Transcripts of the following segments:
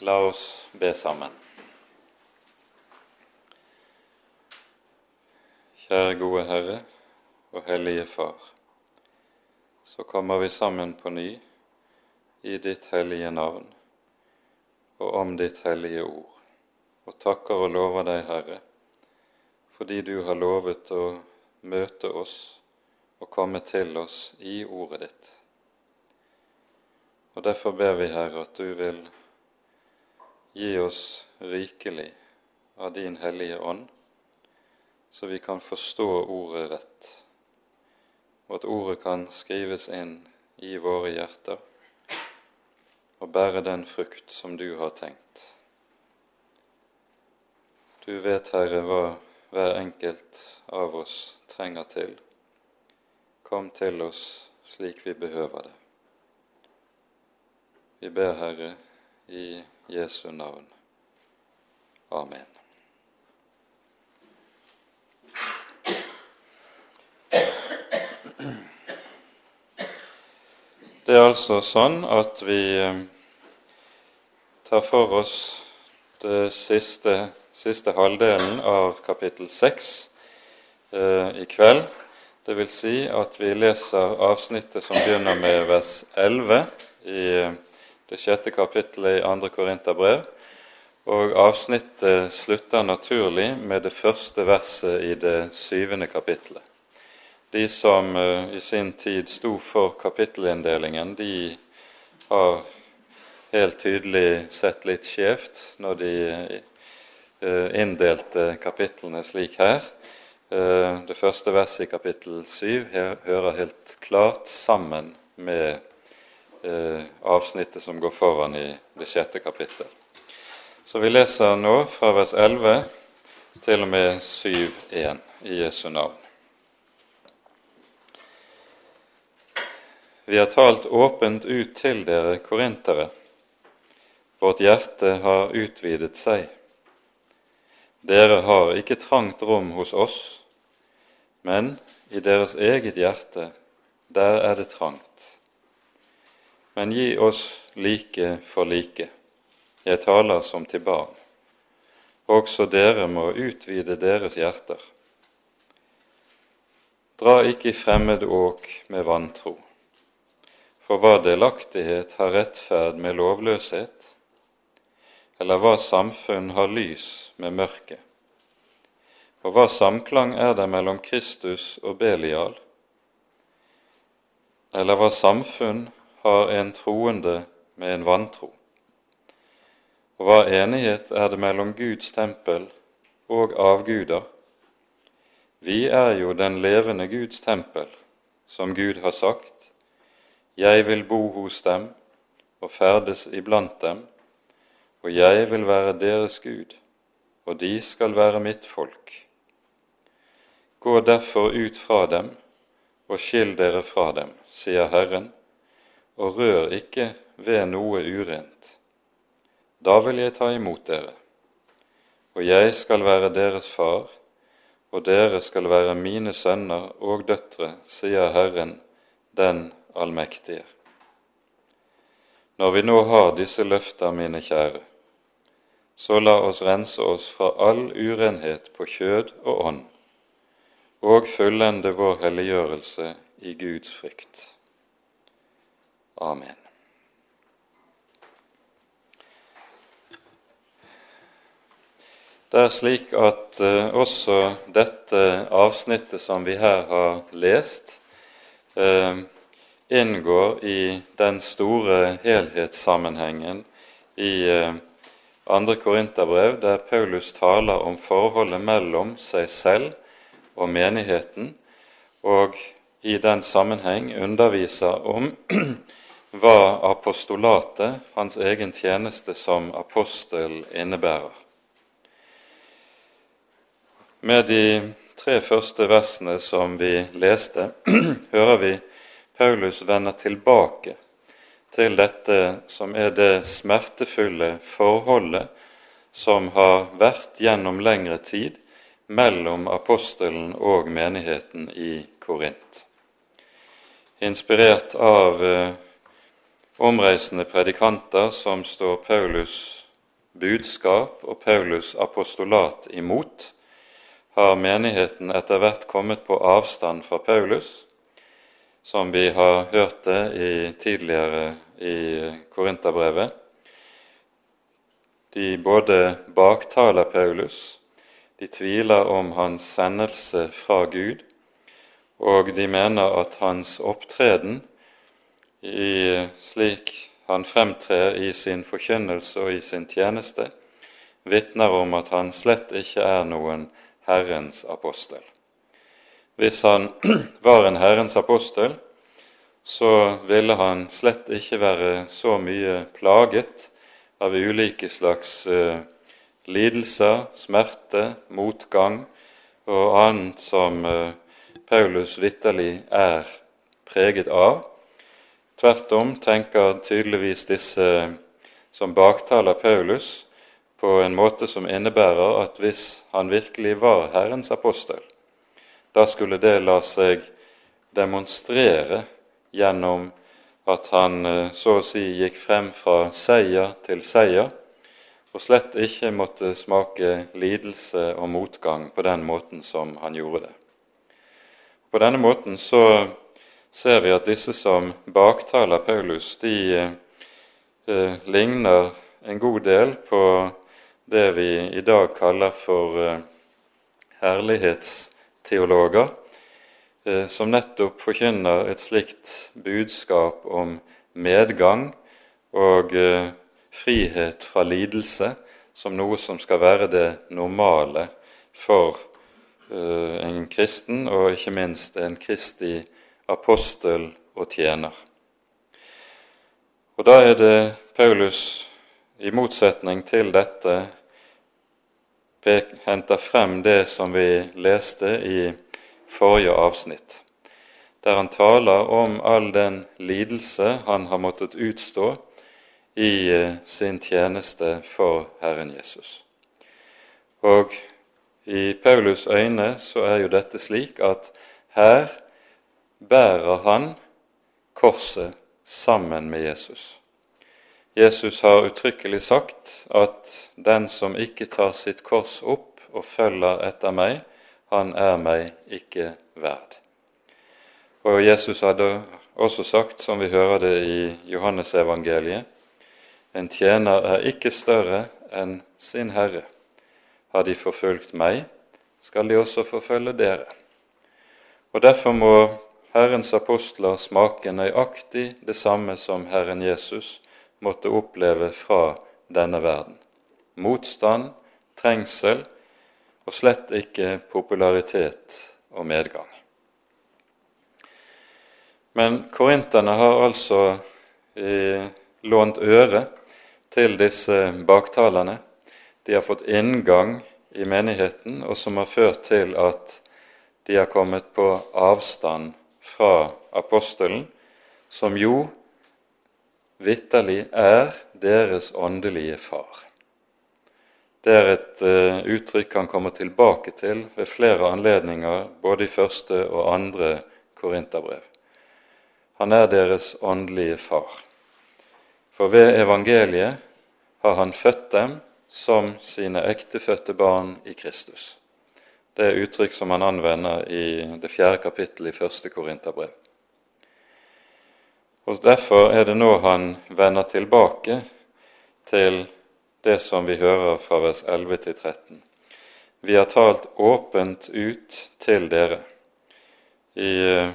La oss be sammen. Kjære gode Herre og Hellige Far. Så kommer vi sammen på ny i ditt hellige navn og om ditt hellige ord, og takker og lover deg, Herre, fordi du har lovet å møte oss og komme til oss i ordet ditt. Og Derfor ber vi, Herre, at du vil Gi oss rikelig av din Hellige Ånd, så vi kan forstå ordet rett, og at ordet kan skrives inn i våre hjerter og bære den frukt som du har tenkt. Du vet, Herre, hva hver enkelt av oss trenger til. Kom til oss slik vi behøver det. Vi ber, Herre, i Jesu navn. Amen. Det er altså sånn at vi eh, tar for oss det siste, siste halvdelen av kapittel 6 eh, i kveld. Det vil si at vi leser avsnittet som begynner med vers 11 i det sjette kapittelet i andre Korinterbrev. Og avsnittet slutter naturlig med det første verset i det syvende kapittelet. De som uh, i sin tid sto for kapittelinndelingen, de har helt tydelig sett litt skjevt når de uh, inndelte kapitlene slik her. Uh, det første verset i kapittel syv hører helt klart sammen med eh, avsnittet som går foran i det sjette kapittel. Så vi leser nå fra vers 11 til og med 7.1 i Jesu navn. Vi har talt åpent ut til dere korintere. Vårt hjerte har utvidet seg. Dere har ikke trangt rom hos oss, men i deres eget hjerte, der er det trangt men gi oss like for like. Jeg taler som til barn. Også dere må utvide deres hjerter. Dra ikke i fremmed åk med vantro. For hva delaktighet har rettferd med lovløshet? Eller hva samfunn har lys med mørke? Og hva samklang er det mellom Kristus og Belial? Eller hva samfunn har en troende med en vantro? Og hva enighet er det mellom Guds tempel og avguder? Vi er jo den levende Guds tempel, som Gud har sagt. Jeg vil bo hos dem og ferdes iblant dem, og jeg vil være deres Gud, og de skal være mitt folk. Gå derfor ut fra dem og skill dere fra dem, sier Herren, og rør ikke ved noe urent. Da vil jeg ta imot dere, og jeg skal være deres far, og dere skal være mine sønner og døtre, sier Herren, den allmektige. Når vi nå har disse løfter, mine kjære, så la oss rense oss fra all urenhet på kjød og ånd, og fullende vår helliggjørelse i Guds frykt. Amen. Det er slik at uh, også dette avsnittet som vi her har lest, uh, inngår i den store helhetssammenhengen i uh, andre Korinterbrev, der Paulus taler om forholdet mellom seg selv og menigheten, og i den sammenheng underviser om hva apostolatet, hans egen tjeneste som apostel, innebærer. Med de tre første versene som vi leste, hører vi Paulus vender tilbake til dette som er det smertefulle forholdet som har vært gjennom lengre tid mellom apostelen og menigheten i Korint. Inspirert av eh, omreisende predikanter som står Paulus budskap og Paulus' apostolat imot, har menigheten etter hvert kommet på avstand fra Paulus, som vi har hørt det i, tidligere i Korinterbrevet. De både baktaler Paulus, de tviler om hans sendelse fra Gud, og de mener at hans opptreden i, slik han fremtrer i sin forkynnelse og i sin tjeneste, vitner om at han slett ikke er noen Herrens apostel. Hvis han var en Herrens apostel, så ville han slett ikke være så mye plaget av ulike slags uh, lidelser, smerte, motgang og annet som uh, Paulus vitterlig er preget av. Tvert om tenker tydeligvis disse som baktaler Paulus, på en måte som innebærer at hvis han virkelig var Herrens apostel, da skulle det la seg demonstrere gjennom at han eh, så å si gikk frem fra seier til seier, og slett ikke måtte smake lidelse og motgang på den måten som han gjorde det. På denne måten så ser vi at disse som baktaler Paulus, de eh, ligner en god del på det vi i dag kaller for eh, herlighetsteologer, eh, som nettopp forkynner et slikt budskap om medgang og eh, frihet fra lidelse som noe som skal være det normale for en kristen, og ikke minst en kristig apostel og tjener. Og Da er det Paulus i motsetning til dette henter frem det som vi leste i forrige avsnitt, der han taler om all den lidelse han har måttet utstå i eh, sin tjeneste for Herren Jesus. Og i Paulus' øyne så er jo dette slik at her bærer han korset sammen med Jesus. Jesus har uttrykkelig sagt at 'den som ikke tar sitt kors opp og følger etter meg, han er meg ikke verd'. Og Jesus hadde også sagt, som vi hører det i Johannesevangeliet, 'En tjener er ikke større enn sin Herre'. Har de forfulgt meg, skal de også forfølge dere. Og Derfor må Herrens apostler smake nøyaktig det samme som Herren Jesus måtte oppleve fra denne verden. Motstand, trengsel og slett ikke popularitet og medgang. Men korinterne har altså eh, lånt øre til disse baktalerne. De har fått inngang i menigheten, og som har ført til at de har kommet på avstand fra apostelen, som jo vitterlig er deres åndelige far. Det er et uh, uttrykk han kommer tilbake til ved flere anledninger, både i første og andre korinterbrev. Han er deres åndelige far. For ved evangeliet har han født dem som sine ektefødte barn i Kristus. Det er uttrykk som han anvender i det fjerde kapittelet i første korinterbrev. Og Derfor er det nå han vender tilbake til det som vi hører fra vers 11 til 13. Vi har talt åpent ut til dere. I eh,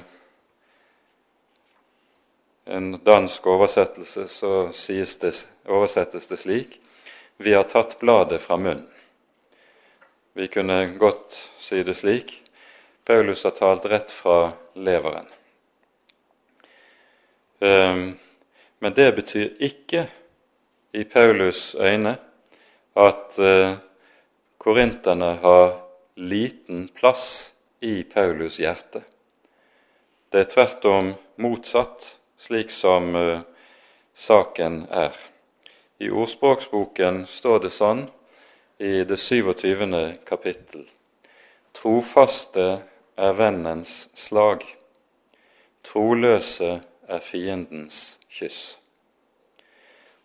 en dansk oversettelse så det, oversettes det slik Vi har tatt bladet fra munnen. Vi kunne godt si det slik Paulus har talt rett fra leveren. Ehm, men det betyr ikke i Paulus' øyne at eh, korinterne har liten plass i Paulus' hjerte. Det er tvert om motsatt, slik som uh, saken er. I ordspråksboken står det sånn i det 27. kapittel. Trofaste er vennens slag, troløse er fiendens kyss.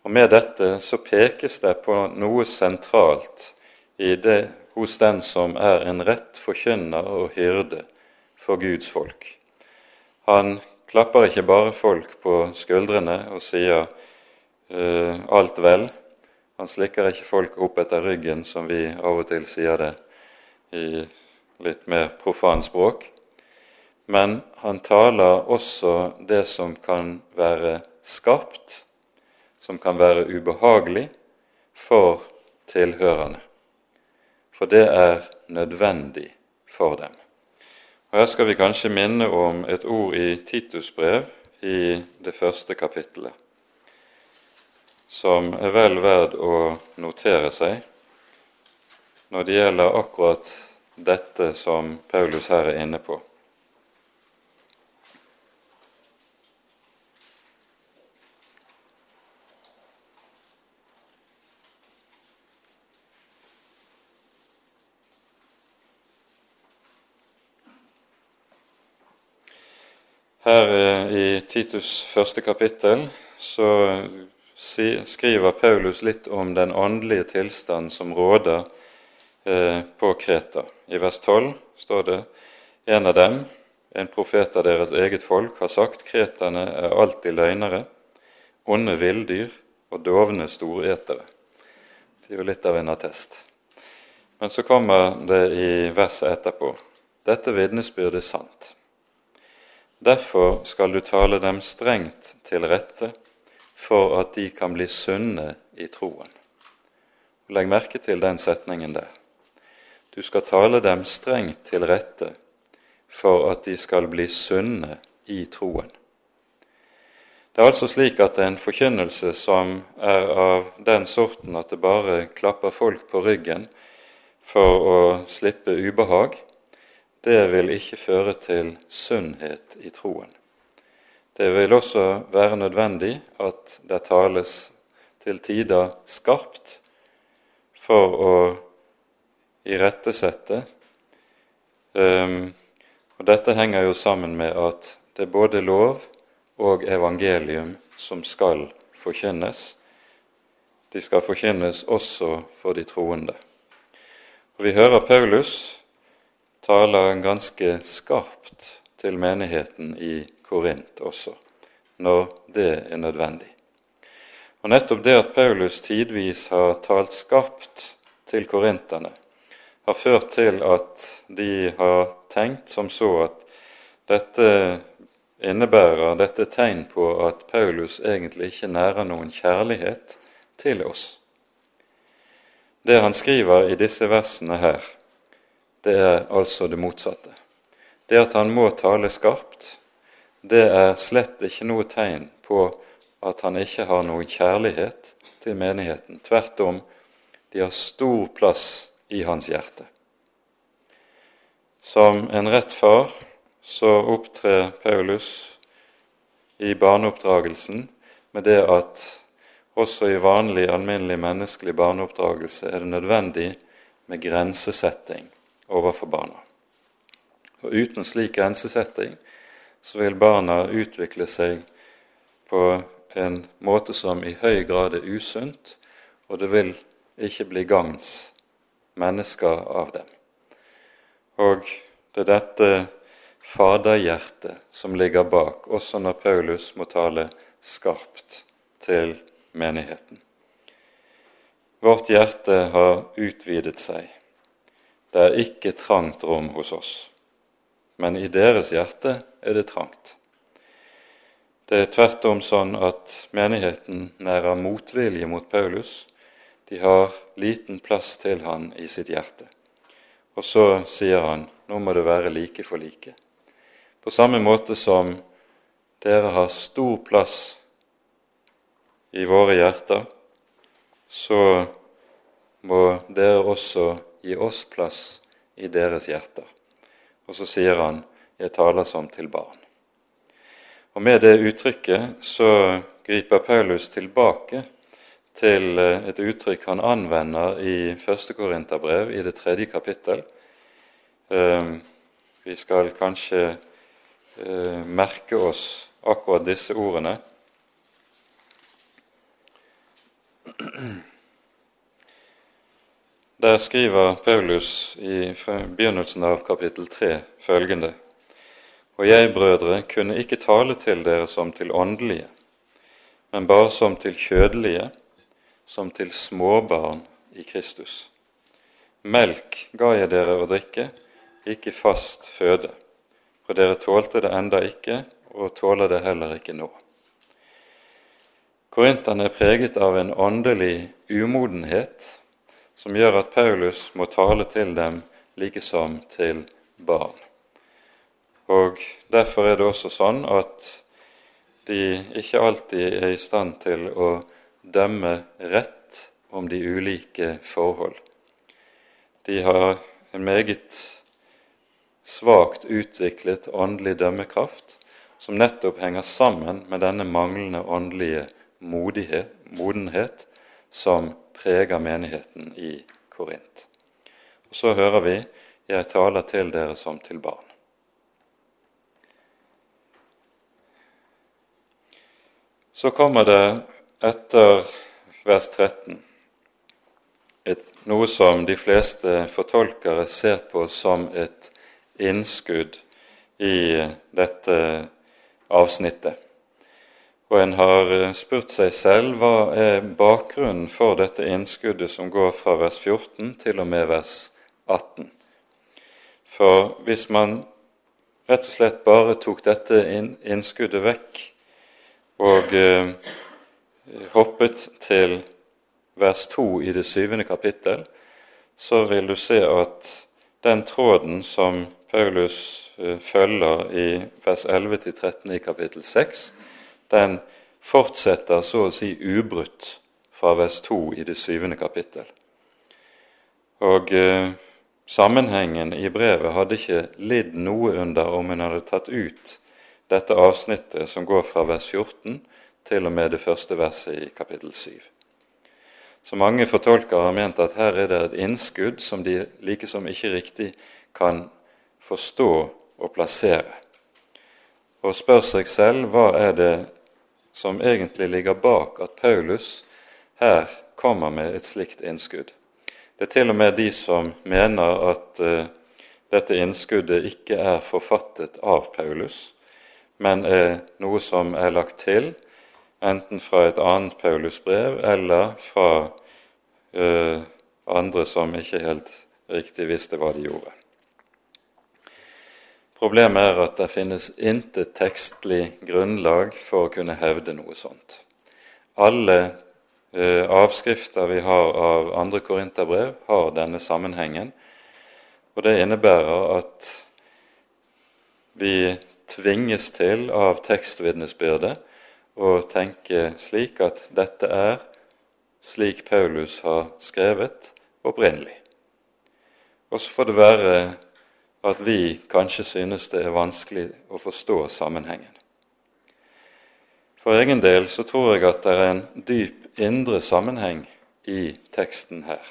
Og Med dette så pekes det på noe sentralt det hos den som er en rett forkynner og hyrde for Guds folk. Han klapper ikke bare folk på skuldrene og sier uh, 'alt vel'. Han slikker ikke folk opp etter ryggen, som vi av og til sier det i litt mer profan språk. Men han taler også det som kan være skarpt, som kan være ubehagelig for tilhørerne. For det er nødvendig for dem. Og Her skal vi kanskje minne om et ord i Titus brev i det første kapittelet, som er vel verd å notere seg når det gjelder akkurat dette som Paulus her er inne på. Her eh, i Titus første kapittel så skriver Paulus litt om den åndelige tilstand som råder eh, på Kreta. I vers 12 står det en av dem, en profet av deres eget folk, har sagt kreterne er alltid løgnere, onde villdyr og dovne storetere. Det er jo litt av en attest. Men så kommer det i verset etterpå. Dette vitnesbyrdet er sant. Derfor skal du tale dem strengt til rette for at de kan bli sunne i troen. Legg merke til den setningen der. Du skal tale dem strengt til rette for at de skal bli sunne i troen. Det er altså slik at en forkynnelse som er av den sorten at det bare klapper folk på ryggen for å slippe ubehag, det vil ikke føre til sunnhet i troen. Det vil også være nødvendig at det tales til tider skarpt for å irettesette. Um, og dette henger jo sammen med at det er både lov og evangelium som skal forkynnes. De skal forkynnes også for de troende. Og Vi hører Paulus taler ganske skarpt til menigheten i Korint også, når det er nødvendig. Og Nettopp det at Paulus tidvis har talt skarpt til korinterne, har ført til at de har tenkt som så at dette innebærer dette tegn på at Paulus egentlig ikke nærer noen kjærlighet til oss. Det han skriver i disse versene her, det er altså det motsatte. Det at han må tale skarpt, det er slett ikke noe tegn på at han ikke har noe kjærlighet til menigheten. Tvert om, de har stor plass i hans hjerte. Som en rett far så opptrer Paulus i barneoppdragelsen med det at også i vanlig, alminnelig menneskelig barneoppdragelse er det nødvendig med grensesetting overfor barna. Og Uten slik grensesetting så vil barna utvikle seg på en måte som i høy grad er usunt, og det vil ikke bli gagns mennesker av dem. Og det er dette faderhjertet som ligger bak, også når Paulus må tale skarpt til menigheten. Vårt hjerte har utvidet seg det er ikke trangt rom hos oss, men i deres hjerte er det trangt. Det er tvert om sånn at menigheten nærer motvilje mot Paulus. De har liten plass til han i sitt hjerte. Og så sier han nå må det være like for like. På samme måte som dere har stor plass i våre hjerter, så må dere også gi oss plass i deres hjerter. Og så sier han 'Jeg taler som til barn'. Og Med det uttrykket så griper Paulus tilbake til eh, et uttrykk han anvender i 1. Korinterbrev, i det tredje kapittel. Ehm, vi skal kanskje eh, merke oss akkurat disse ordene. Der skriver Paulus i begynnelsen av kapittel 3 følgende.: Og jeg, brødre, kunne ikke tale til dere som til åndelige, men bare som til kjødelige, som til småbarn i Kristus. Melk ga jeg dere å drikke, ikke fast føde, for dere tålte det enda ikke, og tåler det heller ikke nå. Korinterne er preget av en åndelig umodenhet som gjør at Paulus må tale til dem like som til barn. Og Derfor er det også sånn at de ikke alltid er i stand til å dømme rett om de ulike forhold. De har en meget svakt utviklet åndelig dømmekraft som nettopp henger sammen med denne manglende åndelige modighet, modenhet som preger menigheten i Korint. Og Så hører vi 'Jeg taler til dere som til barn'. Så kommer det etter vers 13 et, noe som de fleste fortolkere ser på som et innskudd i dette avsnittet. Og en har eh, spurt seg selv hva er bakgrunnen for dette innskuddet som går fra vers 14 til og med vers 18. For hvis man rett og slett bare tok dette innskuddet vekk og eh, hoppet til vers 2 i det syvende kapittel, så vil du se at den tråden som Paulus eh, følger i vers 11-13 i kapittel 6, den fortsetter så å si ubrutt fra vers 2 i det syvende kapittel. Og eh, sammenhengen i brevet hadde ikke lidd noe under om hun hadde tatt ut dette avsnittet som går fra vers 14 til og med det første verset i kapittel 7. Så mange fortolkere har ment at her er det et innskudd som de likesom ikke riktig kan forstå og plassere, og spør seg selv hva er det som egentlig ligger bak at Paulus her kommer med et slikt innskudd. Det er til og med de som mener at uh, dette innskuddet ikke er forfattet av Paulus, men er noe som er lagt til, enten fra et annet Paulus-brev eller fra uh, andre som ikke helt riktig visste hva de gjorde. Problemet er at det finnes intet tekstlig grunnlag for å kunne hevde noe sånt. Alle eh, avskrifter vi har av andre korinterbrev, har denne sammenhengen. Og det innebærer at vi tvinges til av tekstvitnesbyrdet å tenke slik at dette er slik Paulus har skrevet opprinnelig. Og så får det være at vi kanskje synes det er vanskelig å forstå sammenhengen. For egen del så tror jeg at det er en dyp indre sammenheng i teksten her.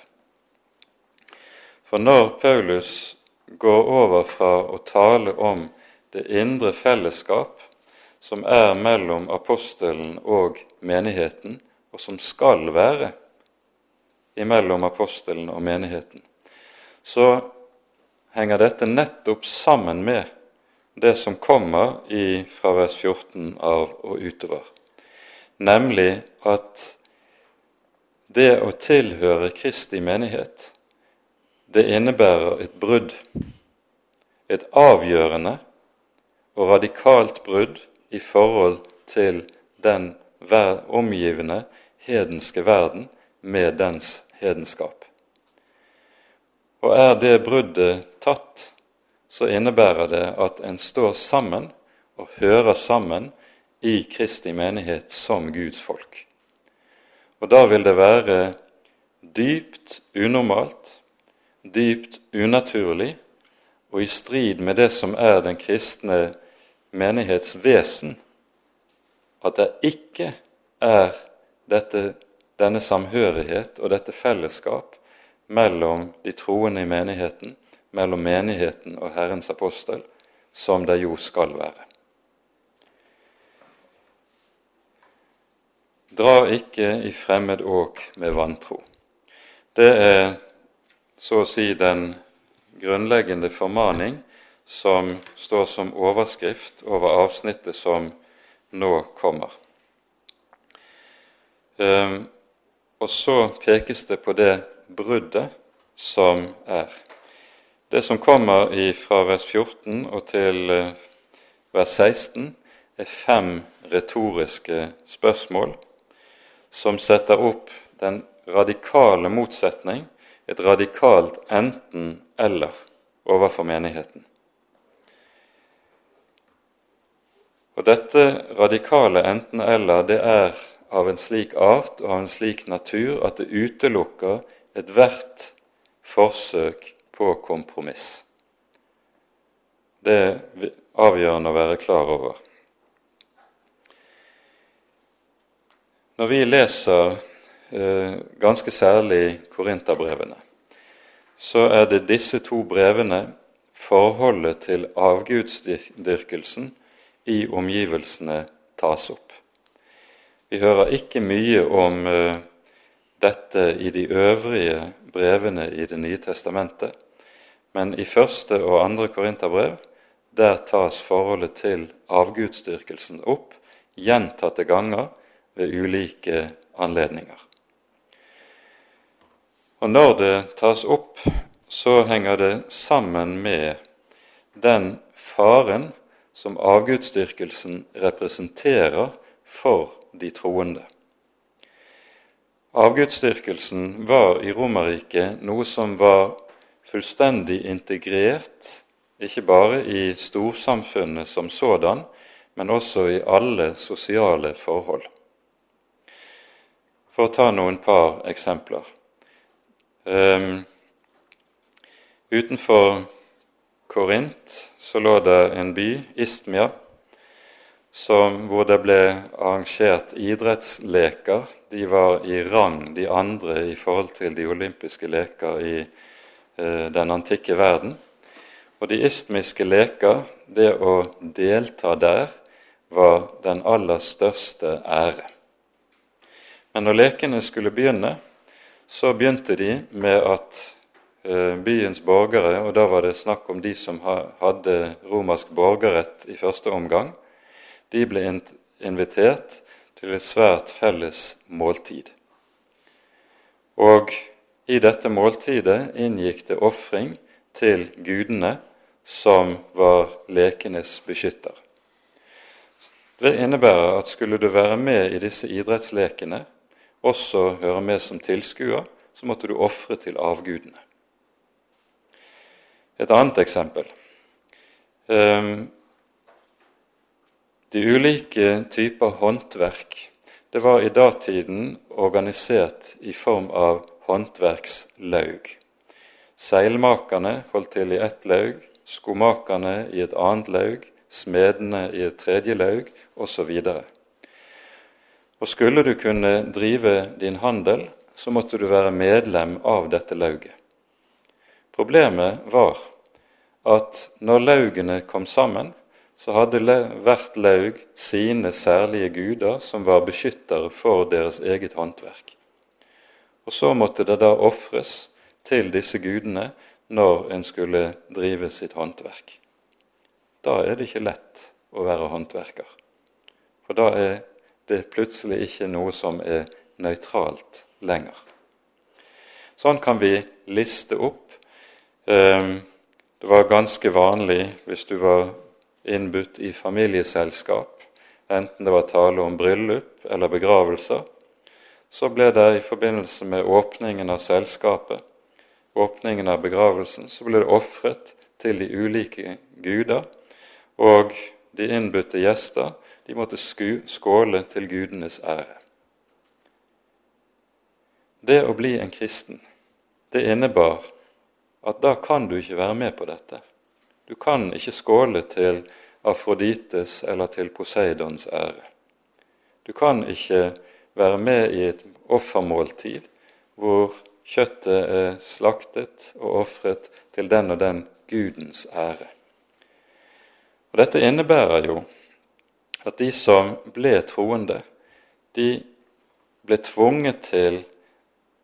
For når Paulus går over fra å tale om det indre fellesskap som er mellom apostelen og menigheten, og som skal være imellom apostelen og menigheten, så henger dette nettopp sammen med det som kommer i, fra vers 14 av og utover, nemlig at det å tilhøre Kristi menighet, det innebærer et brudd. Et avgjørende og radikalt brudd i forhold til den omgivende hedenske verden med dens hedenskap. Og er det bruddet tatt, så innebærer det at en står sammen og hører sammen i Kristi menighet som Guds folk. Og da vil det være dypt unormalt, dypt unaturlig og i strid med det som er den kristne menighets vesen, at det ikke er dette, denne samhørighet og dette fellesskap mellom de troende i menigheten, mellom menigheten og Herrens apostel, som det jo skal være. Dra ikke i fremmed åk med vantro. Det er så å si den grunnleggende formaning som står som overskrift over avsnittet som nå kommer. Um, og så pekes det på det bruddet som er. Det som kommer fra vers 14 og til eh, vers 16, er fem retoriske spørsmål som setter opp den radikale motsetning, et radikalt enten-eller, overfor menigheten. Og Dette radikale enten-eller det er av en slik art og av en slik natur at det utelukker ethvert forsøk på kompromiss. Det er avgjørende å være klar over. Når vi leser eh, ganske særlig Korinterbrevene, så er det disse to brevene forholdet til avgudsdyrkelsen i omgivelsene tas opp. Vi hører ikke mye om uh, dette i de øvrige brevene i Det nye testamentet, men i første og andre korinterbrev der tas forholdet til avgudsdyrkelsen opp gjentatte ganger ved ulike anledninger. Og når det tas opp, så henger det sammen med den faren som avgudsdyrkelsen representerer for de troende. Avgudsdyrkelsen var i Romerriket noe som var fullstendig integrert, ikke bare i storsamfunnet som sådan, men også i alle sosiale forhold. For å ta noen par eksempler. Um, utenfor Korint så lå det en by, Istmia, som, hvor det ble arrangert idrettsleker. De var i rang, de andre, i forhold til de olympiske leker i eh, den antikke verden. Og de istmiske leker, det å delta der, var den aller største ære. Men når lekene skulle begynne, så begynte de med at eh, byens borgere, og da var det snakk om de som hadde romersk borgerrett i første omgang, de ble invitert til et svært felles måltid. Og i dette måltidet inngikk det ofring til gudene som var lekenes beskytter. Det innebærer at skulle du være med i disse idrettslekene, også høre med som tilskuer, så måtte du ofre til avgudene. Et annet eksempel. Ehm, de ulike typer håndverk det var i datiden organisert i form av håndverkslaug. Seilmakerne holdt til i ett laug, skomakerne i et annet laug, smedene i et tredje laug osv. Og, og skulle du kunne drive din handel, så måtte du være medlem av dette lauget. Problemet var at når laugene kom sammen, så hadde hvert laug sine særlige guder som var beskyttere for deres eget håndverk. Og så måtte det da ofres til disse gudene når en skulle drive sitt håndverk. Da er det ikke lett å være håndverker, for da er det plutselig ikke noe som er nøytralt lenger. Sånn kan vi liste opp. Ehm, det var ganske vanlig hvis du var innbudt i familieselskap, enten det var tale om bryllup eller begravelser, så ble det i forbindelse med åpningen av selskapet, åpningen av begravelsen, så ble det ofret til de ulike guder, og de innbudte gjester de måtte skåle til gudenes ære. Det å bli en kristen, det innebar at da kan du ikke være med på dette. Du kan ikke skåle til Afrodites eller til Poseidons ære. Du kan ikke være med i et offermåltid hvor kjøttet er slaktet og ofret til den og den gudens ære. Og Dette innebærer jo at de som ble troende, de ble tvunget til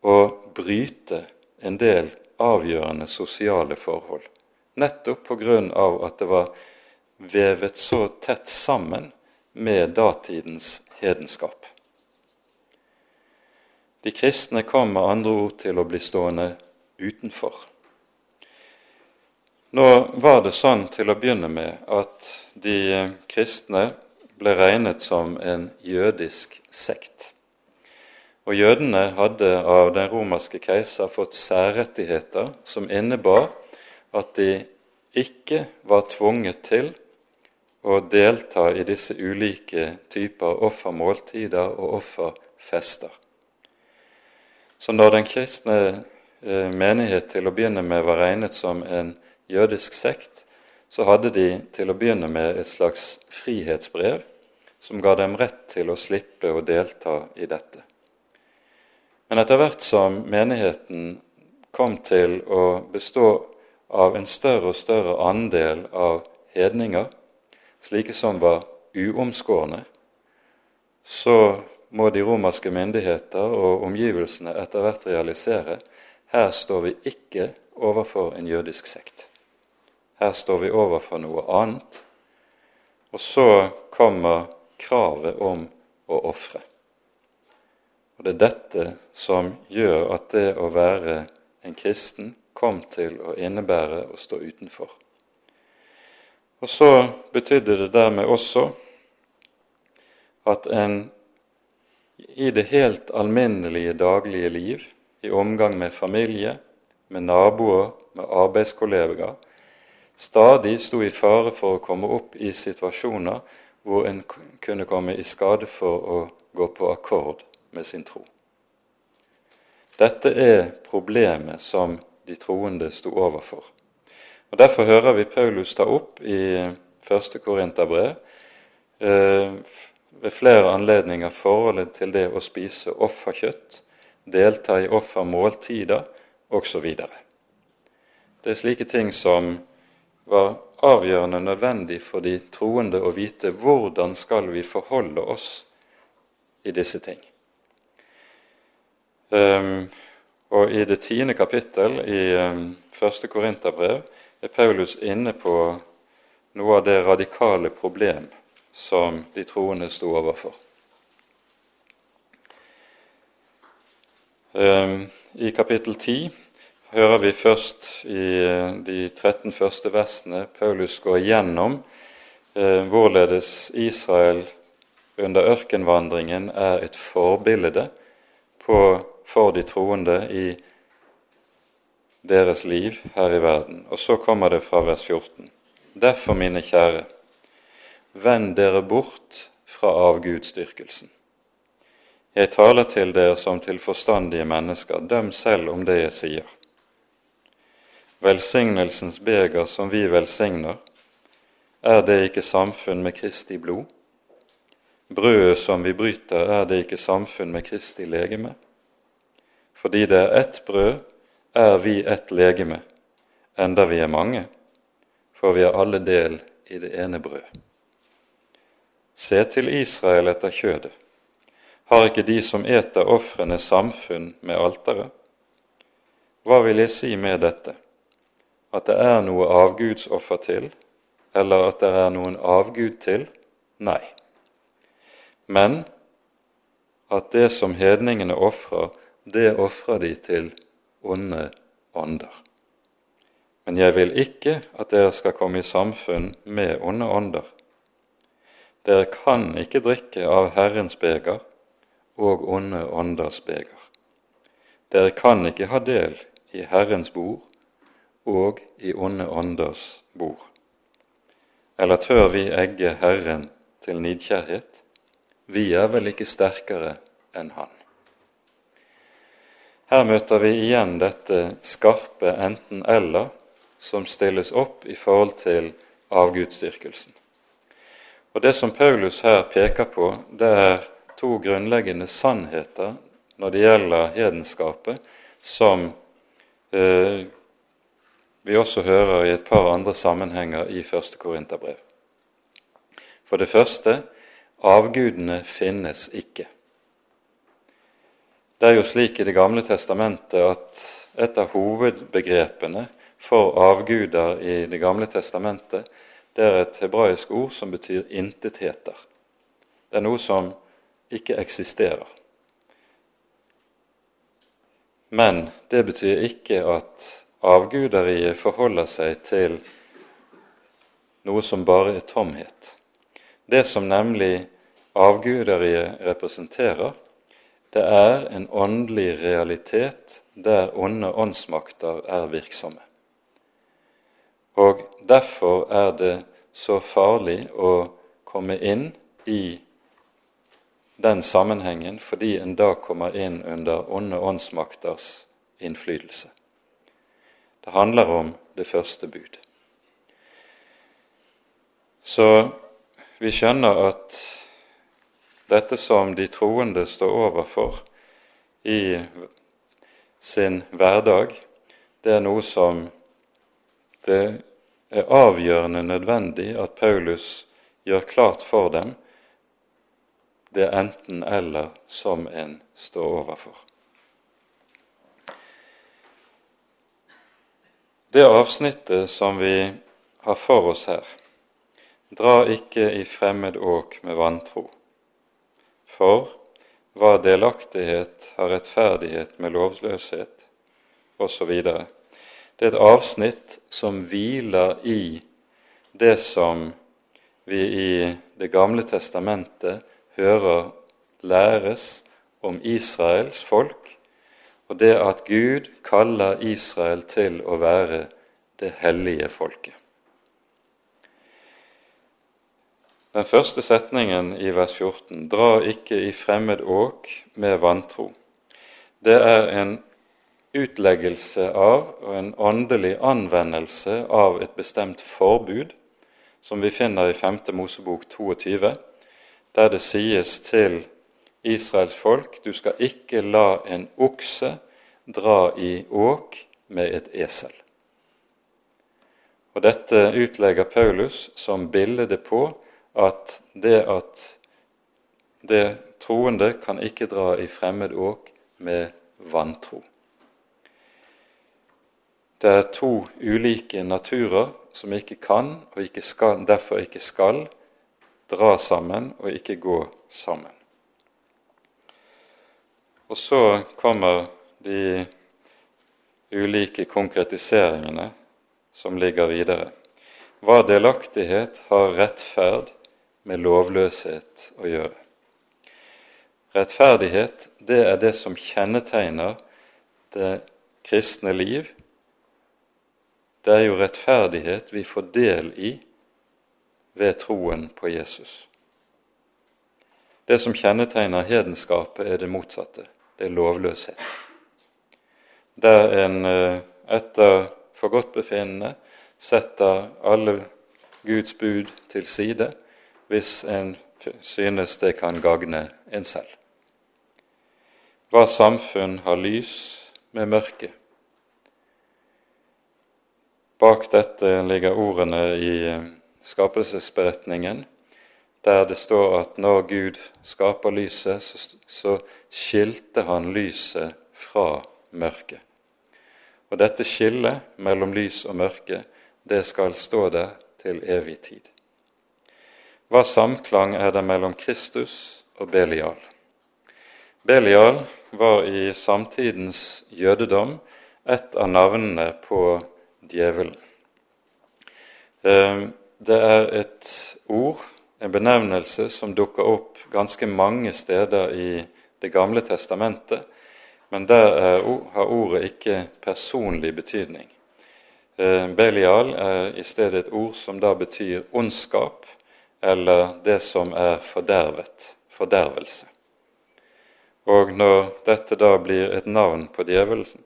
å bryte en del avgjørende sosiale forhold, nettopp på grunn av at det var vevet så tett sammen med datidens hedenskap. De kristne kom med andre ord til å bli stående utenfor. Nå var det sånn til å begynne med at de kristne ble regnet som en jødisk sekt. Og jødene hadde av den romerske keiser fått særrettigheter som innebar at de ikke var tvunget til å delta i disse ulike typer offermåltider og offerfester. Så når den kristne eh, menighet til å begynne med var regnet som en jødisk sekt, så hadde de til å begynne med et slags frihetsbrev som ga dem rett til å slippe å delta i dette. Men etter hvert som menigheten kom til å bestå av en større og større andel av hedninger, slike som var uomskårne, så må de romerske myndigheter og omgivelsene etter hvert realisere her står vi ikke overfor en jødisk sekt. Her står vi overfor noe annet. Og så kommer kravet om å ofre. Og Det er dette som gjør at det å være en kristen kom til å innebære å stå utenfor. Og så betydde det dermed også at en i det helt alminnelige daglige liv, i omgang med familie, med naboer, med arbeidskollegaer, stadig sto i fare for å komme opp i situasjoner hvor en kunne komme i skade for å gå på akkord med sin tro. Dette er problemet som de troende sto overfor. Og Derfor hører vi Paulus ta opp i første Korinterbrev eh, ved flere anledninger forholdet til det å spise offerkjøtt, delta i offermåltider osv. Det er slike ting som var avgjørende nødvendig for de troende å vite hvordan skal vi forholde oss i disse ting. Um, og I det tiende kapittel i um, første Korinterbrev er Paulus inne på noe av det radikale problem som de troende sto overfor. Ehm, I kapittel 10 hører vi først i eh, de 13 første versene Paulus går igjennom eh, hvorledes Israel under ørkenvandringen er et forbilde på, for de troende i deres liv her i verden. Og så kommer det fra vers 14. Derfor, mine kjære, Vend dere bort fra avgudsdyrkelsen. Jeg taler til dere som til forstandige mennesker, døm selv om det jeg sier. Velsignelsens beger som vi velsigner, er det ikke samfunn med Kristi blod? Brødet som vi bryter, er det ikke samfunn med Kristi legeme? Fordi det er ett brød, er vi ett legeme, enda vi er mange, for vi er alle del i det ene brød. Se til Israel etter kjødet. Har ikke de som eter ofrene, samfunn med alteret? Hva vil jeg si med dette? At det er noe avgudsoffer til, eller at det er noen avgud til? Nei. Men at det som hedningene ofrer, det ofrer de til onde ånder. Men jeg vil ikke at dere skal komme i samfunn med onde ånder. Dere kan ikke drikke av Herrens beger og onde ånders beger. Dere kan ikke ha del i Herrens bord og i onde ånders bord. Eller tør vi egge Herren til nidkjærhet? Vi er vel ikke sterkere enn Han. Her møter vi igjen dette skarpe enten-eller som stilles opp i forhold til avgudsdyrkelsen. Og Det som Paulus her peker på, det er to grunnleggende sannheter når det gjelder hedenskapet, som eh, vi også hører i et par andre sammenhenger i første Korinterbrev. For det første avgudene finnes ikke. Det er jo slik i Det gamle testamentet at et av hovedbegrepene for avguder i Det gamle testamentet, det er et hebraisk ord som betyr intetheter. Det er noe som ikke eksisterer. Men det betyr ikke at avguderiet forholder seg til noe som bare er tomhet. Det som nemlig avguderiet representerer, det er en åndelig realitet der onde åndsmakter er virksomme. Og derfor er det så farlig å komme inn i den sammenhengen, fordi en da kommer inn under onde åndsmakters innflytelse. Det handler om det første bud. Så vi skjønner at dette som de troende står overfor i sin hverdag, det er noe som det er avgjørende nødvendig at Paulus gjør klart for dem. Det er enten-eller som en står overfor. Det avsnittet som vi har for oss her, dra ikke i fremmed åk med vantro for hva delaktighet har rettferdighet med lovløshet, osv. Det er et avsnitt som hviler i det som vi i Det gamle testamentet hører læres om Israels folk, og det at Gud kaller Israel til å være det hellige folket. Den første setningen i vers 14 dra ikke i fremmed åk med vantro. Det er en utleggelse av og en åndelig anvendelse av et bestemt forbud, som vi finner i 5. Mosebok 22, der det sies til Israels folk du skal ikke la en okse dra i åk med et esel. Og Dette utlegger Paulus som bildet på at det at det troende kan ikke dra i fremmed åk med vantro. Det er to ulike naturer som ikke kan, og ikke skal, derfor ikke skal, dra sammen og ikke gå sammen. Og så kommer de ulike konkretiseringene som ligger videre. Hva delaktighet har rettferd med lovløshet å gjøre. Rettferdighet, det er det som kjennetegner det kristne liv. Det er jo rettferdighet vi får del i ved troen på Jesus. Det som kjennetegner hedenskapet, er det motsatte. Det er lovløshet. Der en eh, etter forgodtbefinnende setter alle Guds bud til side hvis en synes det kan gagne en selv. Hva samfunn har lys med mørke? Bak dette ligger ordene i eh, skapelsesberetningen, der det står at når Gud skaper lyset, så, skilte han lyset fra mørket. Og dette skillet mellom lys og mørke, det skal stå der til evig tid. Hva samklang er det mellom Kristus og Belial? Belial var i samtidens jødedom et av navnene på djevelen. Eh, det er et ord, en benevnelse, som dukker opp ganske mange steder i Det gamle testamentet, men der er, har ordet ikke personlig betydning. Eh, Belial er i stedet et ord som da betyr ondskap, eller det som er fordervet, fordervelse. Og når dette da blir et navn på djevelen,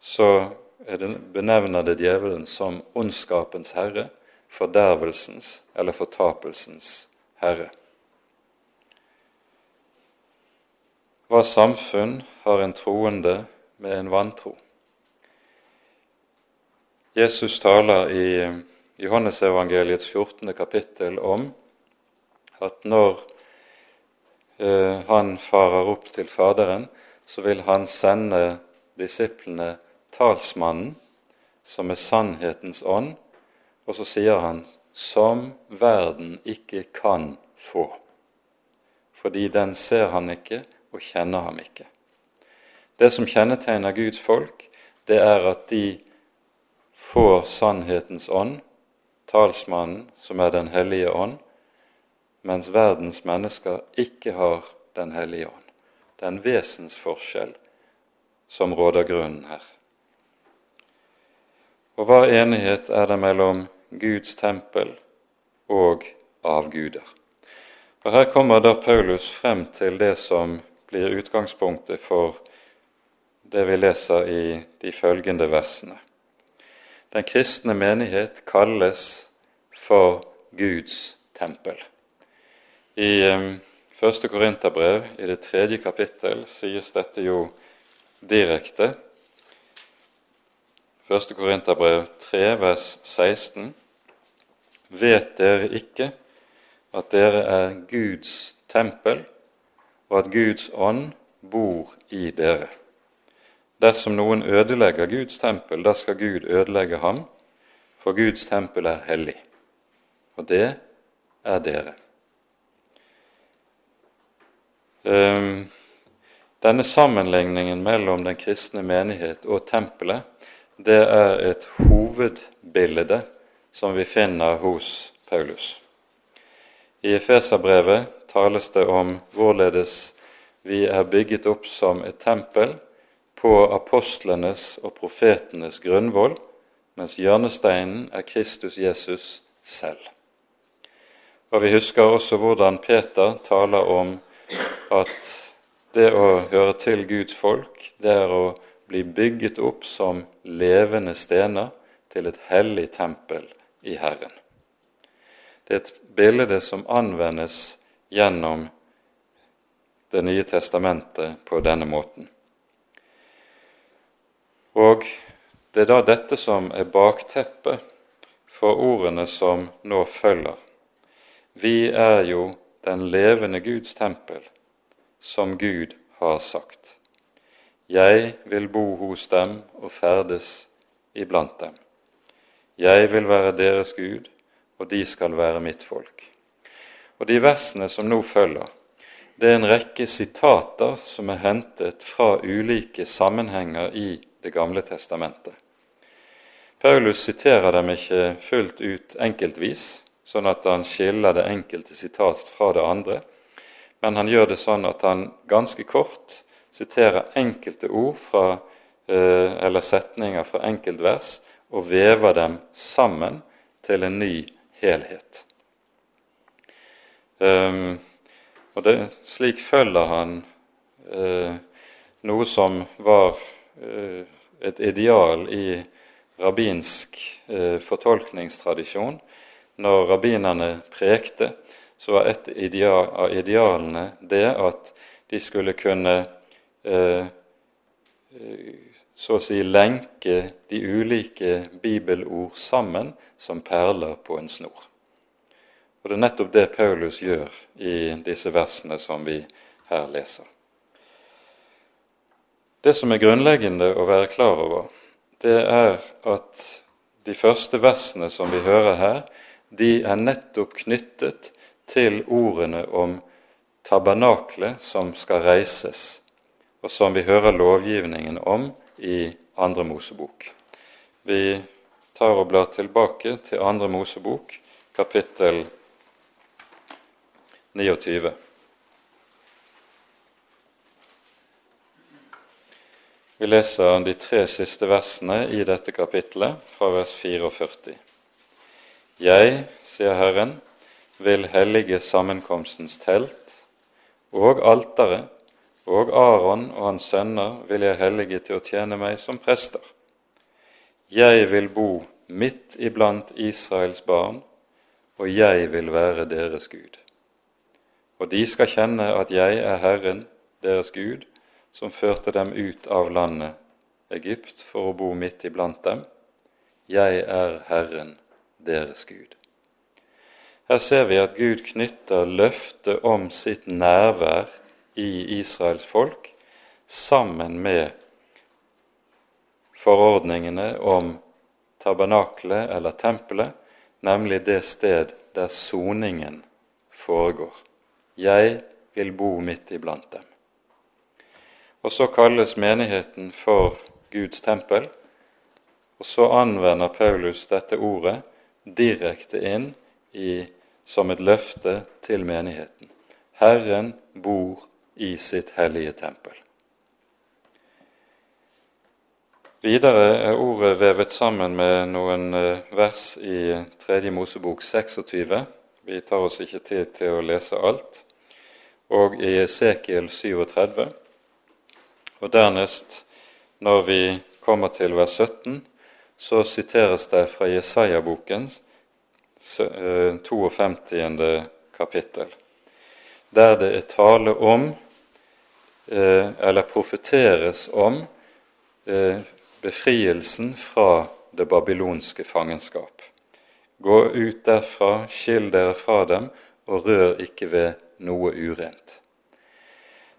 så det, benevner det djevelen som ondskapens herre, fordervelsens eller fortapelsens herre. Hva samfunn har en troende med en vantro? Jesus taler i Johannesevangeliets 14. kapittel om at når eh, han farer opp til Faderen, så vil han sende disiplene talsmannen, som er sannhetens ånd, og så sier han som verden ikke kan få, fordi den ser han ikke og kjenner ham ikke. Det som kjennetegner Guds folk, det er at de får sannhetens ånd, talsmannen, som er Den hellige ånd, mens verdens mennesker ikke har Den hellige ånd. Det er en vesensforskjell som råder grunnen her. Og hva enighet er det mellom Guds tempel og avguder? Og Her kommer da Paulus frem til det som blir utgangspunktet for det vi leser i de følgende versene. Den kristne menighet kalles for Guds tempel. I første Korinterbrev, i det tredje kapittel, sies dette jo direkte. Første Korinterbrev 3, vers 16. Vet dere ikke at dere er Guds tempel, og at Guds ånd bor i dere? Dersom noen ødelegger Guds tempel, da skal Gud ødelegge ham, for Guds tempel er hellig, og det er dere. Ehm, denne sammenligningen mellom den kristne menighet og tempelet, det er et hovedbilde som vi finner hos Paulus. I Efeserbrevet tales det om hvorledes vi er bygget opp som et tempel på apostlenes og profetenes grunnvoll, mens hjørnesteinen er Kristus Jesus selv. Og Vi husker også hvordan Peter taler om at det å høre til Guds folk, det er å bli bygget opp som levende stener til et hellig tempel i Herren. Det er et bilde som anvendes gjennom Det nye testamentet på denne måten. Og det er da dette som er bakteppet for ordene som nå følger. Vi er jo den levende Guds tempel, som Gud har sagt. Jeg vil bo hos dem og ferdes iblant dem. Jeg vil være deres Gud, og de skal være mitt folk. Og De versene som nå følger, det er en rekke sitater som er hentet fra ulike sammenhenger i Det gamle testamentet. Paulus siterer dem ikke fullt ut enkeltvis, sånn at han skiller det enkelte sitat fra det andre. Men han gjør det sånn at han ganske kort siterer enkelte ord fra, eh, eller setninger fra enkeltvers og vever dem sammen til en ny helhet. Um, og det, Slik følger han uh, noe som var uh, et ideal i rabbinsk fortolkningstradisjon, når rabbinerne prekte, så var et av idealene det at de skulle kunne eh, så å si lenke de ulike bibelord sammen som perler på en snor. Og Det er nettopp det Paulus gjør i disse versene som vi her leser. Det som er grunnleggende å være klar over, det er at de første versene som vi hører her, de er nettopp knyttet til ordene om tabernaklet som skal reises, og som vi hører lovgivningen om i Andre Mosebok. Vi tar og blar tilbake til Andre Mosebok, kapittel 29. Vi leser de tre siste versene i dette kapittelet, fra vers 44. Jeg, sier Herren, vil hellige sammenkomstens telt og alteret, og Aron og hans sønner vil jeg hellige til å tjene meg som prester. Jeg vil bo midt iblant Israels barn, og jeg vil være deres Gud. Og de skal kjenne at jeg er Herren, deres Gud, som førte dem ut av landet Egypt for å bo midt iblant dem. Jeg er Herren, deres Gud. Her ser vi at Gud knytter løftet om sitt nærvær i Israels folk sammen med forordningene om tabernaklet eller tempelet, nemlig det sted der soningen foregår. Jeg vil bo midt iblant dem. Og så kalles menigheten for Guds tempel, og så anvender Paulus dette ordet direkte inn i, som et løfte til menigheten. Herren bor i sitt hellige tempel. Videre er ordet vevet sammen med noen eh, vers i 3. Mosebok 26. Vi tar oss ikke tid til å lese alt. Og i Esekiel 37. Og dernest, når vi kommer til vers 17, så siteres det fra Jesaja-boken 52. Eh, kapittel, der det er tale om, eh, eller profeteres om, befrielsen fra det babylonske fangenskap. Gå ut derfra, skill dere fra dem, og rør ikke ved noe urent.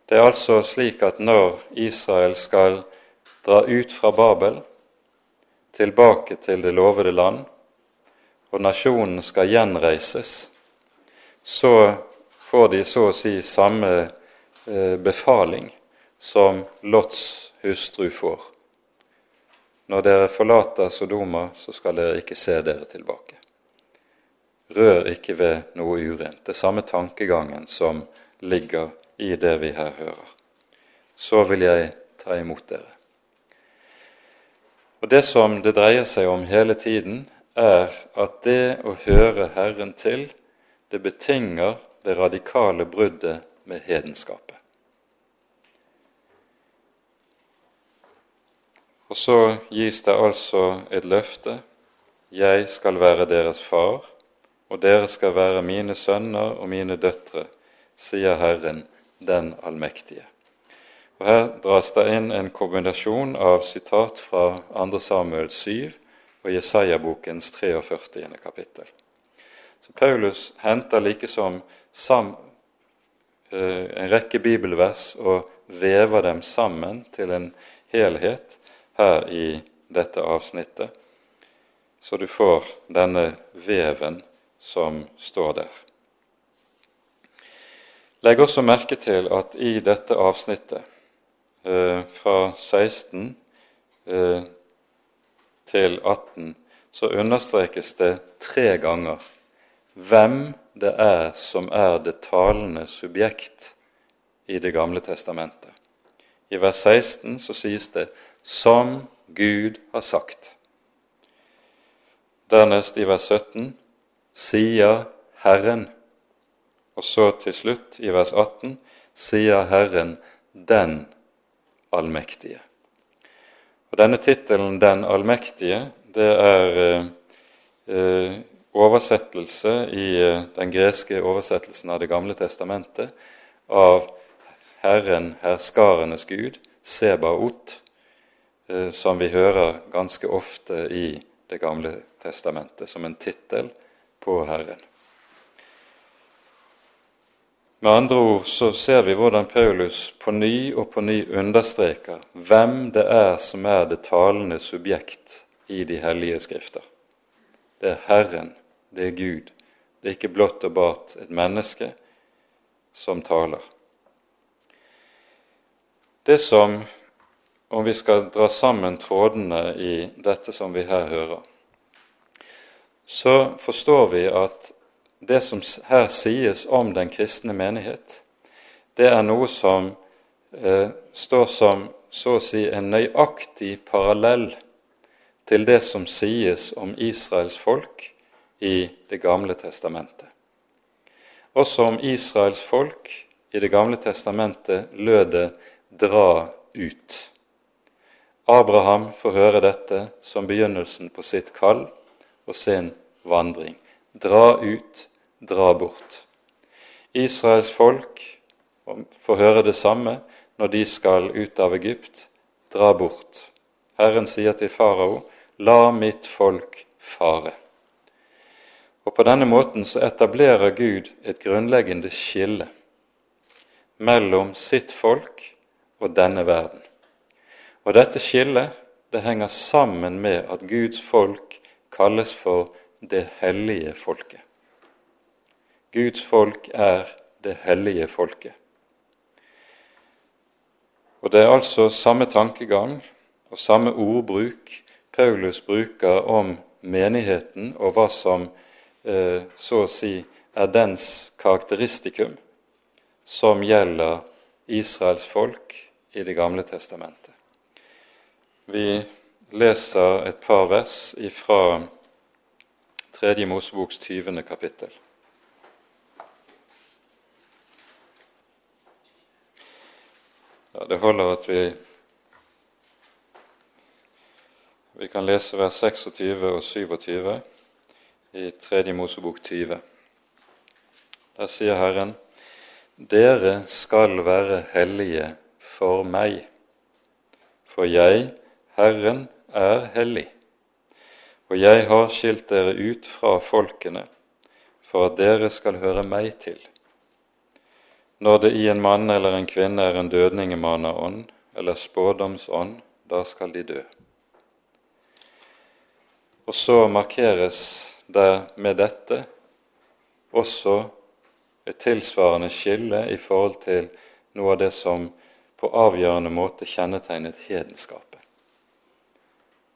Det er altså slik at når Israel skal dra ut fra Babel, tilbake til det lovede land, og nasjonen skal gjenreises, så får de så å si samme eh, befaling som Lots hustru får. Når dere forlater Sodoma, så skal dere ikke se dere tilbake. Rør ikke ved noe urent. Det samme tankegangen som ligger i det vi her hører. Så vil jeg ta imot dere. Og Det som det dreier seg om hele tiden, er at det å høre Herren til, det betinger det radikale bruddet med hedenskapet. Og så gis det altså et løfte jeg skal være deres far, og dere skal være mine sønner og mine døtre, sier Herren den allmektige. Og Her dras det inn en kombinasjon av sitat fra 2. Samuel 7 og Jesaja-bokens 43. kapittel. Så Paulus henter likesom sam, eh, en rekke bibelvers og vever dem sammen til en helhet her i dette avsnittet, så du får denne veven som står der. Legg også merke til at i dette avsnittet, eh, fra 16 eh, til 18, så understrekes det tre ganger hvem det er som er det talende subjekt i Det gamle testamentet. I vers 16 så sies det som Gud har sagt. Dernest i vers 17 sier Herren. Og så til slutt, i vers 18, sier Herren den allmektige. Og Denne tittelen 'Den allmektige' det er eh, eh, oversettelse i eh, den greske oversettelsen av Det gamle testamentet av Herren herskarenes Gud, Sebaot, som vi hører ganske ofte i Det gamle testamentet som en tittel på Herren. Med andre ord så ser vi hvordan Paulus på ny og på ny understreker hvem det er som er det talende subjekt i de hellige skrifter. Det er Herren, det er Gud. Det er ikke blott og bart et menneske som taler. Det som om vi skal dra sammen trådene i dette som vi her hører, så forstår vi at det som her sies om den kristne menighet, det er noe som eh, står som så å si en nøyaktig parallell til det som sies om Israels folk i Det gamle testamentet. Også om Israels folk i Det gamle testamentet lød det 'dra ut'. Abraham får høre dette som begynnelsen på sitt kall og sin vandring. Dra ut, dra bort. Israels folk får høre det samme når de skal ut av Egypt. Dra bort. Herren sier til farao, la mitt folk fare. Og På denne måten så etablerer Gud et grunnleggende skille mellom sitt folk og denne verden. Og dette skillet det henger sammen med at Guds folk kalles for det hellige folket. Guds folk er det hellige folket. Og Det er altså samme tankegang og samme ordbruk Paulus bruker om menigheten og hva som eh, så å si er dens karakteristikum, som gjelder Israels folk i Det gamle testamentet. Vi leser et par vers fra Tredje Moseboks 20. kapittel. Ja, det holder at vi Vi kan lese vers 26 og 27 i Tredje Mosebok 20. Der sier Herren:" Dere skal være hellige for meg, for jeg Herren er hellig, og jeg har skilt dere ut fra folkene for at dere skal høre meg til. Når det i en mann eller en kvinne er en dødningemannerånd eller spådomsånd, da skal de dø. Og så markeres det med dette også et tilsvarende skille i forhold til noe av det som på avgjørende måte kjennetegnet hedenskapet.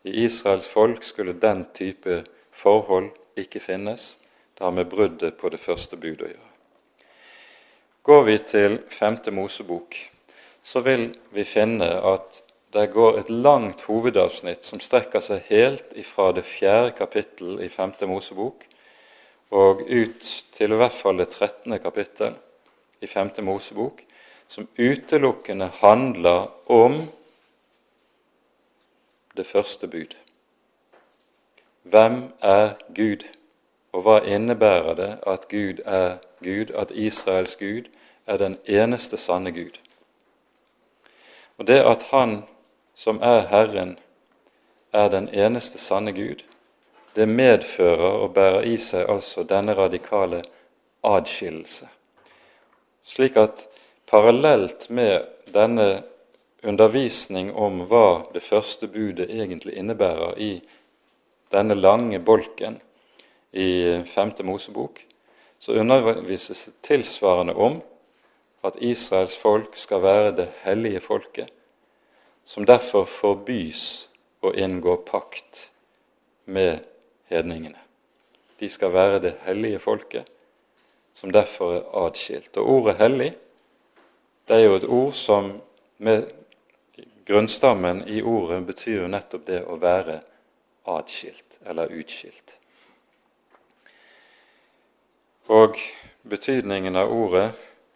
I Israels folk skulle den type forhold ikke finnes. Det har med bruddet på det første budet å gjøre. Går vi til femte Mosebok, så vil vi finne at det går et langt hovedavsnitt som strekker seg helt ifra det fjerde kapittel i femte Mosebok og ut til i hvert fall det trettende kapittel i femte Mosebok, som utelukkende handler om det første bud. Hvem er Gud, og hva innebærer det at Gud er Gud, at Israels Gud er den eneste sanne Gud? Og det at Han som er Herren, er den eneste sanne Gud, det medfører og bærer i seg altså denne radikale adskillelse. Slik at parallelt med denne undervisning om hva det første budet egentlig innebærer i denne lange bolken i femte Mosebok, så undervises tilsvarende om at Israels folk skal være det hellige folket, som derfor forbys å inngå pakt med hedningene. De skal være det hellige folket, som derfor er adskilt. Og ordet 'hellig' det er jo et ord som med Grunnstammen i ordet betyr jo nettopp det å være atskilt eller utskilt. Og betydningen av ordet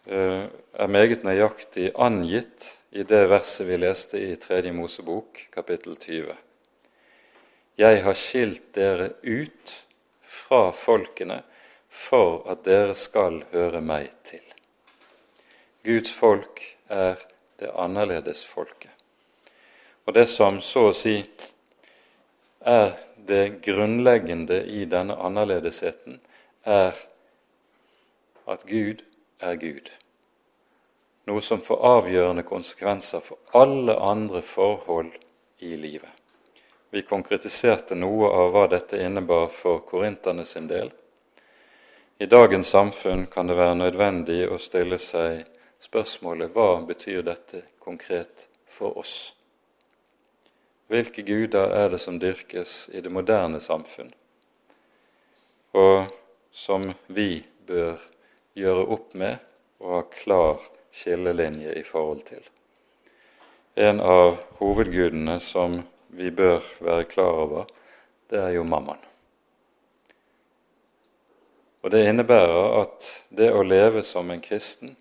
eh, er meget nøyaktig angitt i det verset vi leste i Tredje Mosebok, kapittel 20. Jeg har skilt dere ut fra folkene for at dere skal høre meg til. Guds folk er det annerledes folket. Og det som så å si er det grunnleggende i denne annerledesheten, er at Gud er Gud. Noe som får avgjørende konsekvenser for alle andre forhold i livet. Vi konkretiserte noe av hva dette innebar for korinterne sin del. I dagens samfunn kan det være nødvendig å stille seg spørsmålet hva betyr dette konkret for oss? Hvilke guder er det som dyrkes i det moderne samfunn, og som vi bør gjøre opp med og ha klar skillelinje i forhold til? En av hovedgudene som vi bør være klar over, det er jo mammaen. Og Det innebærer at det å leve som en kristen,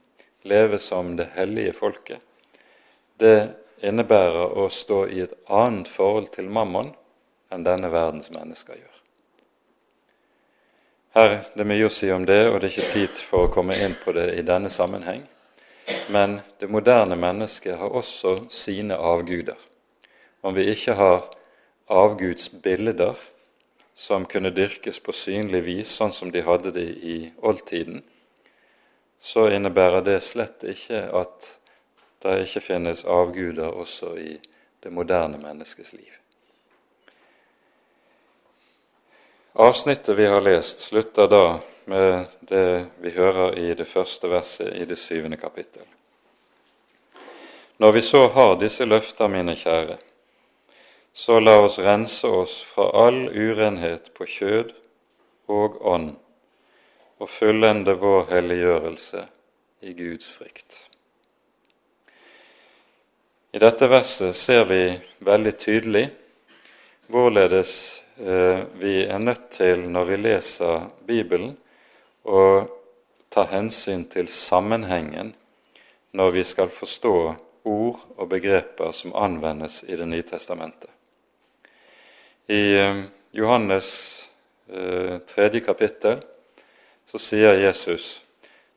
leve som det hellige folket, det innebærer å stå i et annet forhold til mammon enn denne verdens mennesker gjør. Her det er mye å si om det, og det er ikke tid for å komme inn på det i denne sammenheng. Men det moderne mennesket har også sine avguder. Om vi ikke har avgudsbilder som kunne dyrkes på synlig vis, sånn som de hadde det i oldtiden, så innebærer det slett ikke at det ikke finnes avguder også i det moderne menneskets liv. Avsnittet vi har lest, slutter da med det vi hører i det første verset i det syvende kapittel. Når vi så har disse løfter, mine kjære, så la oss rense oss fra all urenhet på kjød og ånd og fullende vår helliggjørelse i Guds frykt. I dette verset ser vi veldig tydelig hvorledes vi er nødt til, når vi leser Bibelen, å ta hensyn til sammenhengen når vi skal forstå ord og begreper som anvendes i Det nye testamentet. I eh, Johannes eh, tredje kapittel så sier Jesus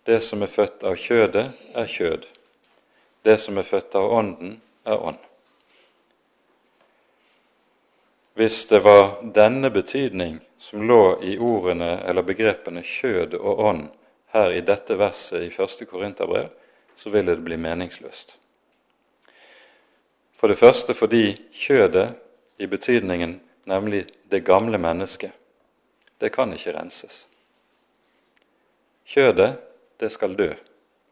det som er født av kjødet, er kjød. Det som er født av Ånden, er ånd. Hvis det var denne betydning som lå i ordene eller begrepene kjød og ånd her i dette verset i første Korinterbrev, så ville det bli meningsløst. For det første fordi kjødet i betydningen, nemlig det gamle mennesket, det kan ikke renses. Kjødet, det skal dø,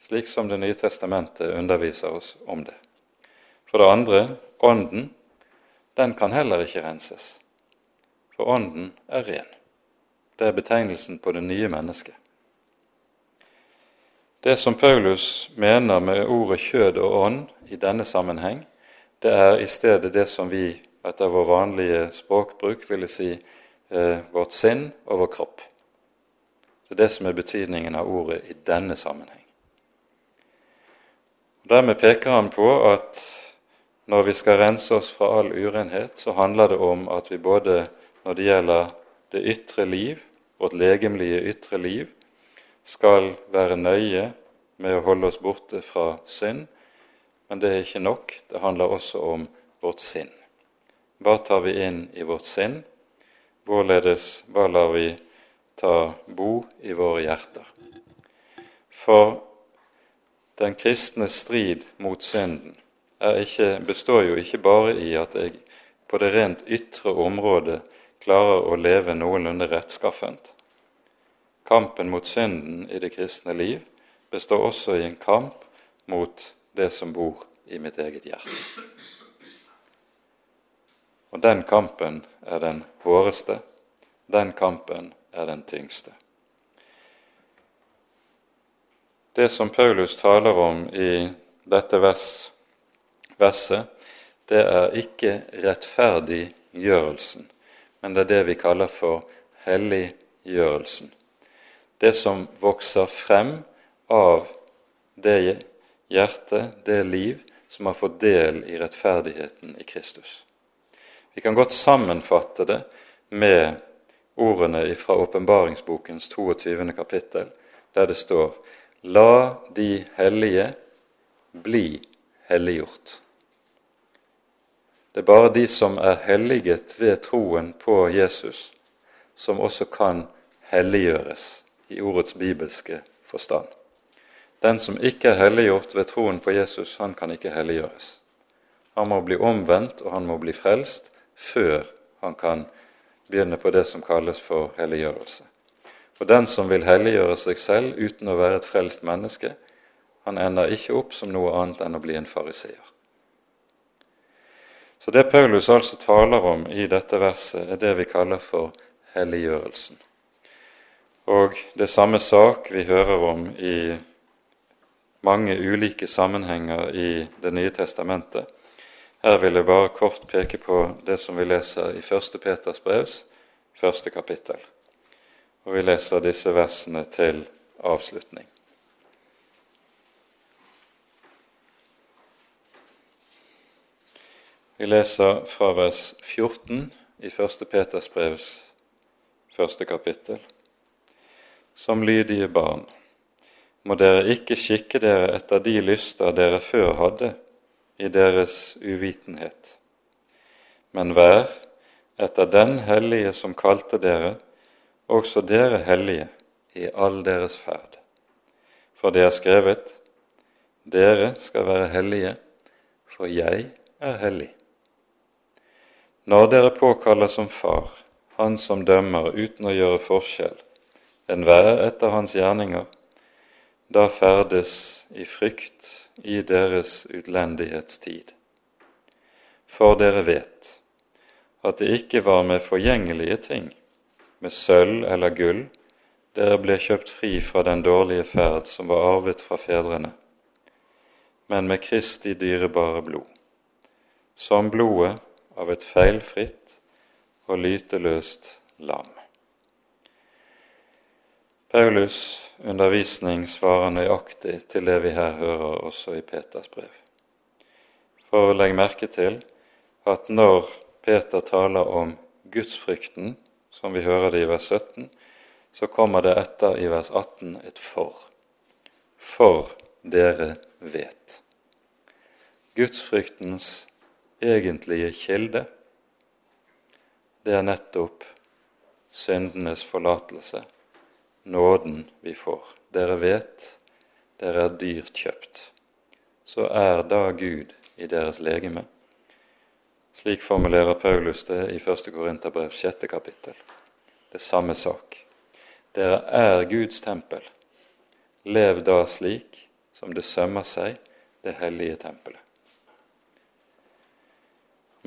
slik som Det nye testamentet underviser oss om det. For det andre ånden, den kan heller ikke renses, for ånden er ren. Det er betegnelsen på det nye mennesket. Det som Paulus mener med ordet kjød og ånd i denne sammenheng, det er i stedet det som vi etter vår vanlige språkbruk ville si eh, vårt sinn og vår kropp. Det er det som er betydningen av ordet i denne sammenheng. Dermed peker han på at når vi skal rense oss fra all urenhet, så handler det om at vi både når det gjelder det ytre liv, vårt legemlige ytre liv, skal være nøye med å holde oss borte fra synd. Men det er ikke nok. Det handler også om vårt sinn. Hva tar vi inn i vårt sinn? Hvorledes hva lar vi ta bo i våre hjerter? For den kristne strid mot synden ikke, består jo ikke bare i at jeg på det rent ytre området klarer å leve noenlunde rettskaffent. Kampen mot synden i det kristne liv består også i en kamp mot det som bor i mitt eget hjerte. Og den kampen er den håreste, den kampen er den tyngste. Det som Paulus taler om i dette vers verset, det er ikke rettferdiggjørelsen, men det er det vi kaller for helliggjørelsen. Det som vokser frem av det hjerte, det liv, som har fått del i rettferdigheten i Kristus. Vi kan godt sammenfatte det med ordene fra åpenbaringsbokens 22. kapittel, der det står La de hellige bli helliggjort. Det er bare de som er helliget ved troen på Jesus, som også kan helliggjøres i ordets bibelske forstand. Den som ikke er helliggjort ved troen på Jesus, han kan ikke helliggjøres. Han må bli omvendt, og han må bli frelst før han kan begynne på det som kalles for helliggjørelse. Og den som vil helliggjøre seg selv uten å være et frelst menneske, han ender ikke opp som noe annet enn å bli en fariseer. Så det Paulus altså taler om i dette verset, er det vi kaller for helliggjørelsen. Og det samme sak vi hører om i mange ulike sammenhenger i Det nye testamentet. Her vil jeg bare kort peke på det som vi leser i 1. Peters brevs første kapittel. Og vi leser disse versene til avslutning. Vi leser fra vers 14 i 1. Peters brevs første kapittel. Som lydige barn må dere ikke skikke dere etter de lyster dere før hadde i deres uvitenhet, men vær etter den hellige som kalte dere, også dere hellige i all deres ferd. For det er skrevet:" dere skal være hellige, for jeg er hellig. Når dere påkaller som far han som dømmer uten å gjøre forskjell, enhver etter hans gjerninger, da ferdes i frykt i deres utlendighetstid. For dere vet at det ikke var med forgjengelige ting, med sølv eller gull, dere ble kjøpt fri fra den dårlige ferd som var arvet fra fedrene, men med Kristi dyrebare blod, som blodet av et feilfritt og lyteløst lam. Paulus' undervisning svarer nøyaktig til det vi her hører også i Peters brev. For legg merke til at når Peter taler om gudsfrykten, som vi hører det i vers 17, så kommer det etter i vers 18 et for. For dere vet. Gudsfryktens egentlige kilde, det er nettopp syndenes forlatelse, nåden vi får. Dere vet dere er dyrt kjøpt. Så er da Gud i deres legeme. Slik formulerer Paulus det i 1. Korinterbrev 6. kapittel. Det samme sak. Dere er Guds tempel. Lev da slik som det sømmer seg det hellige tempelet.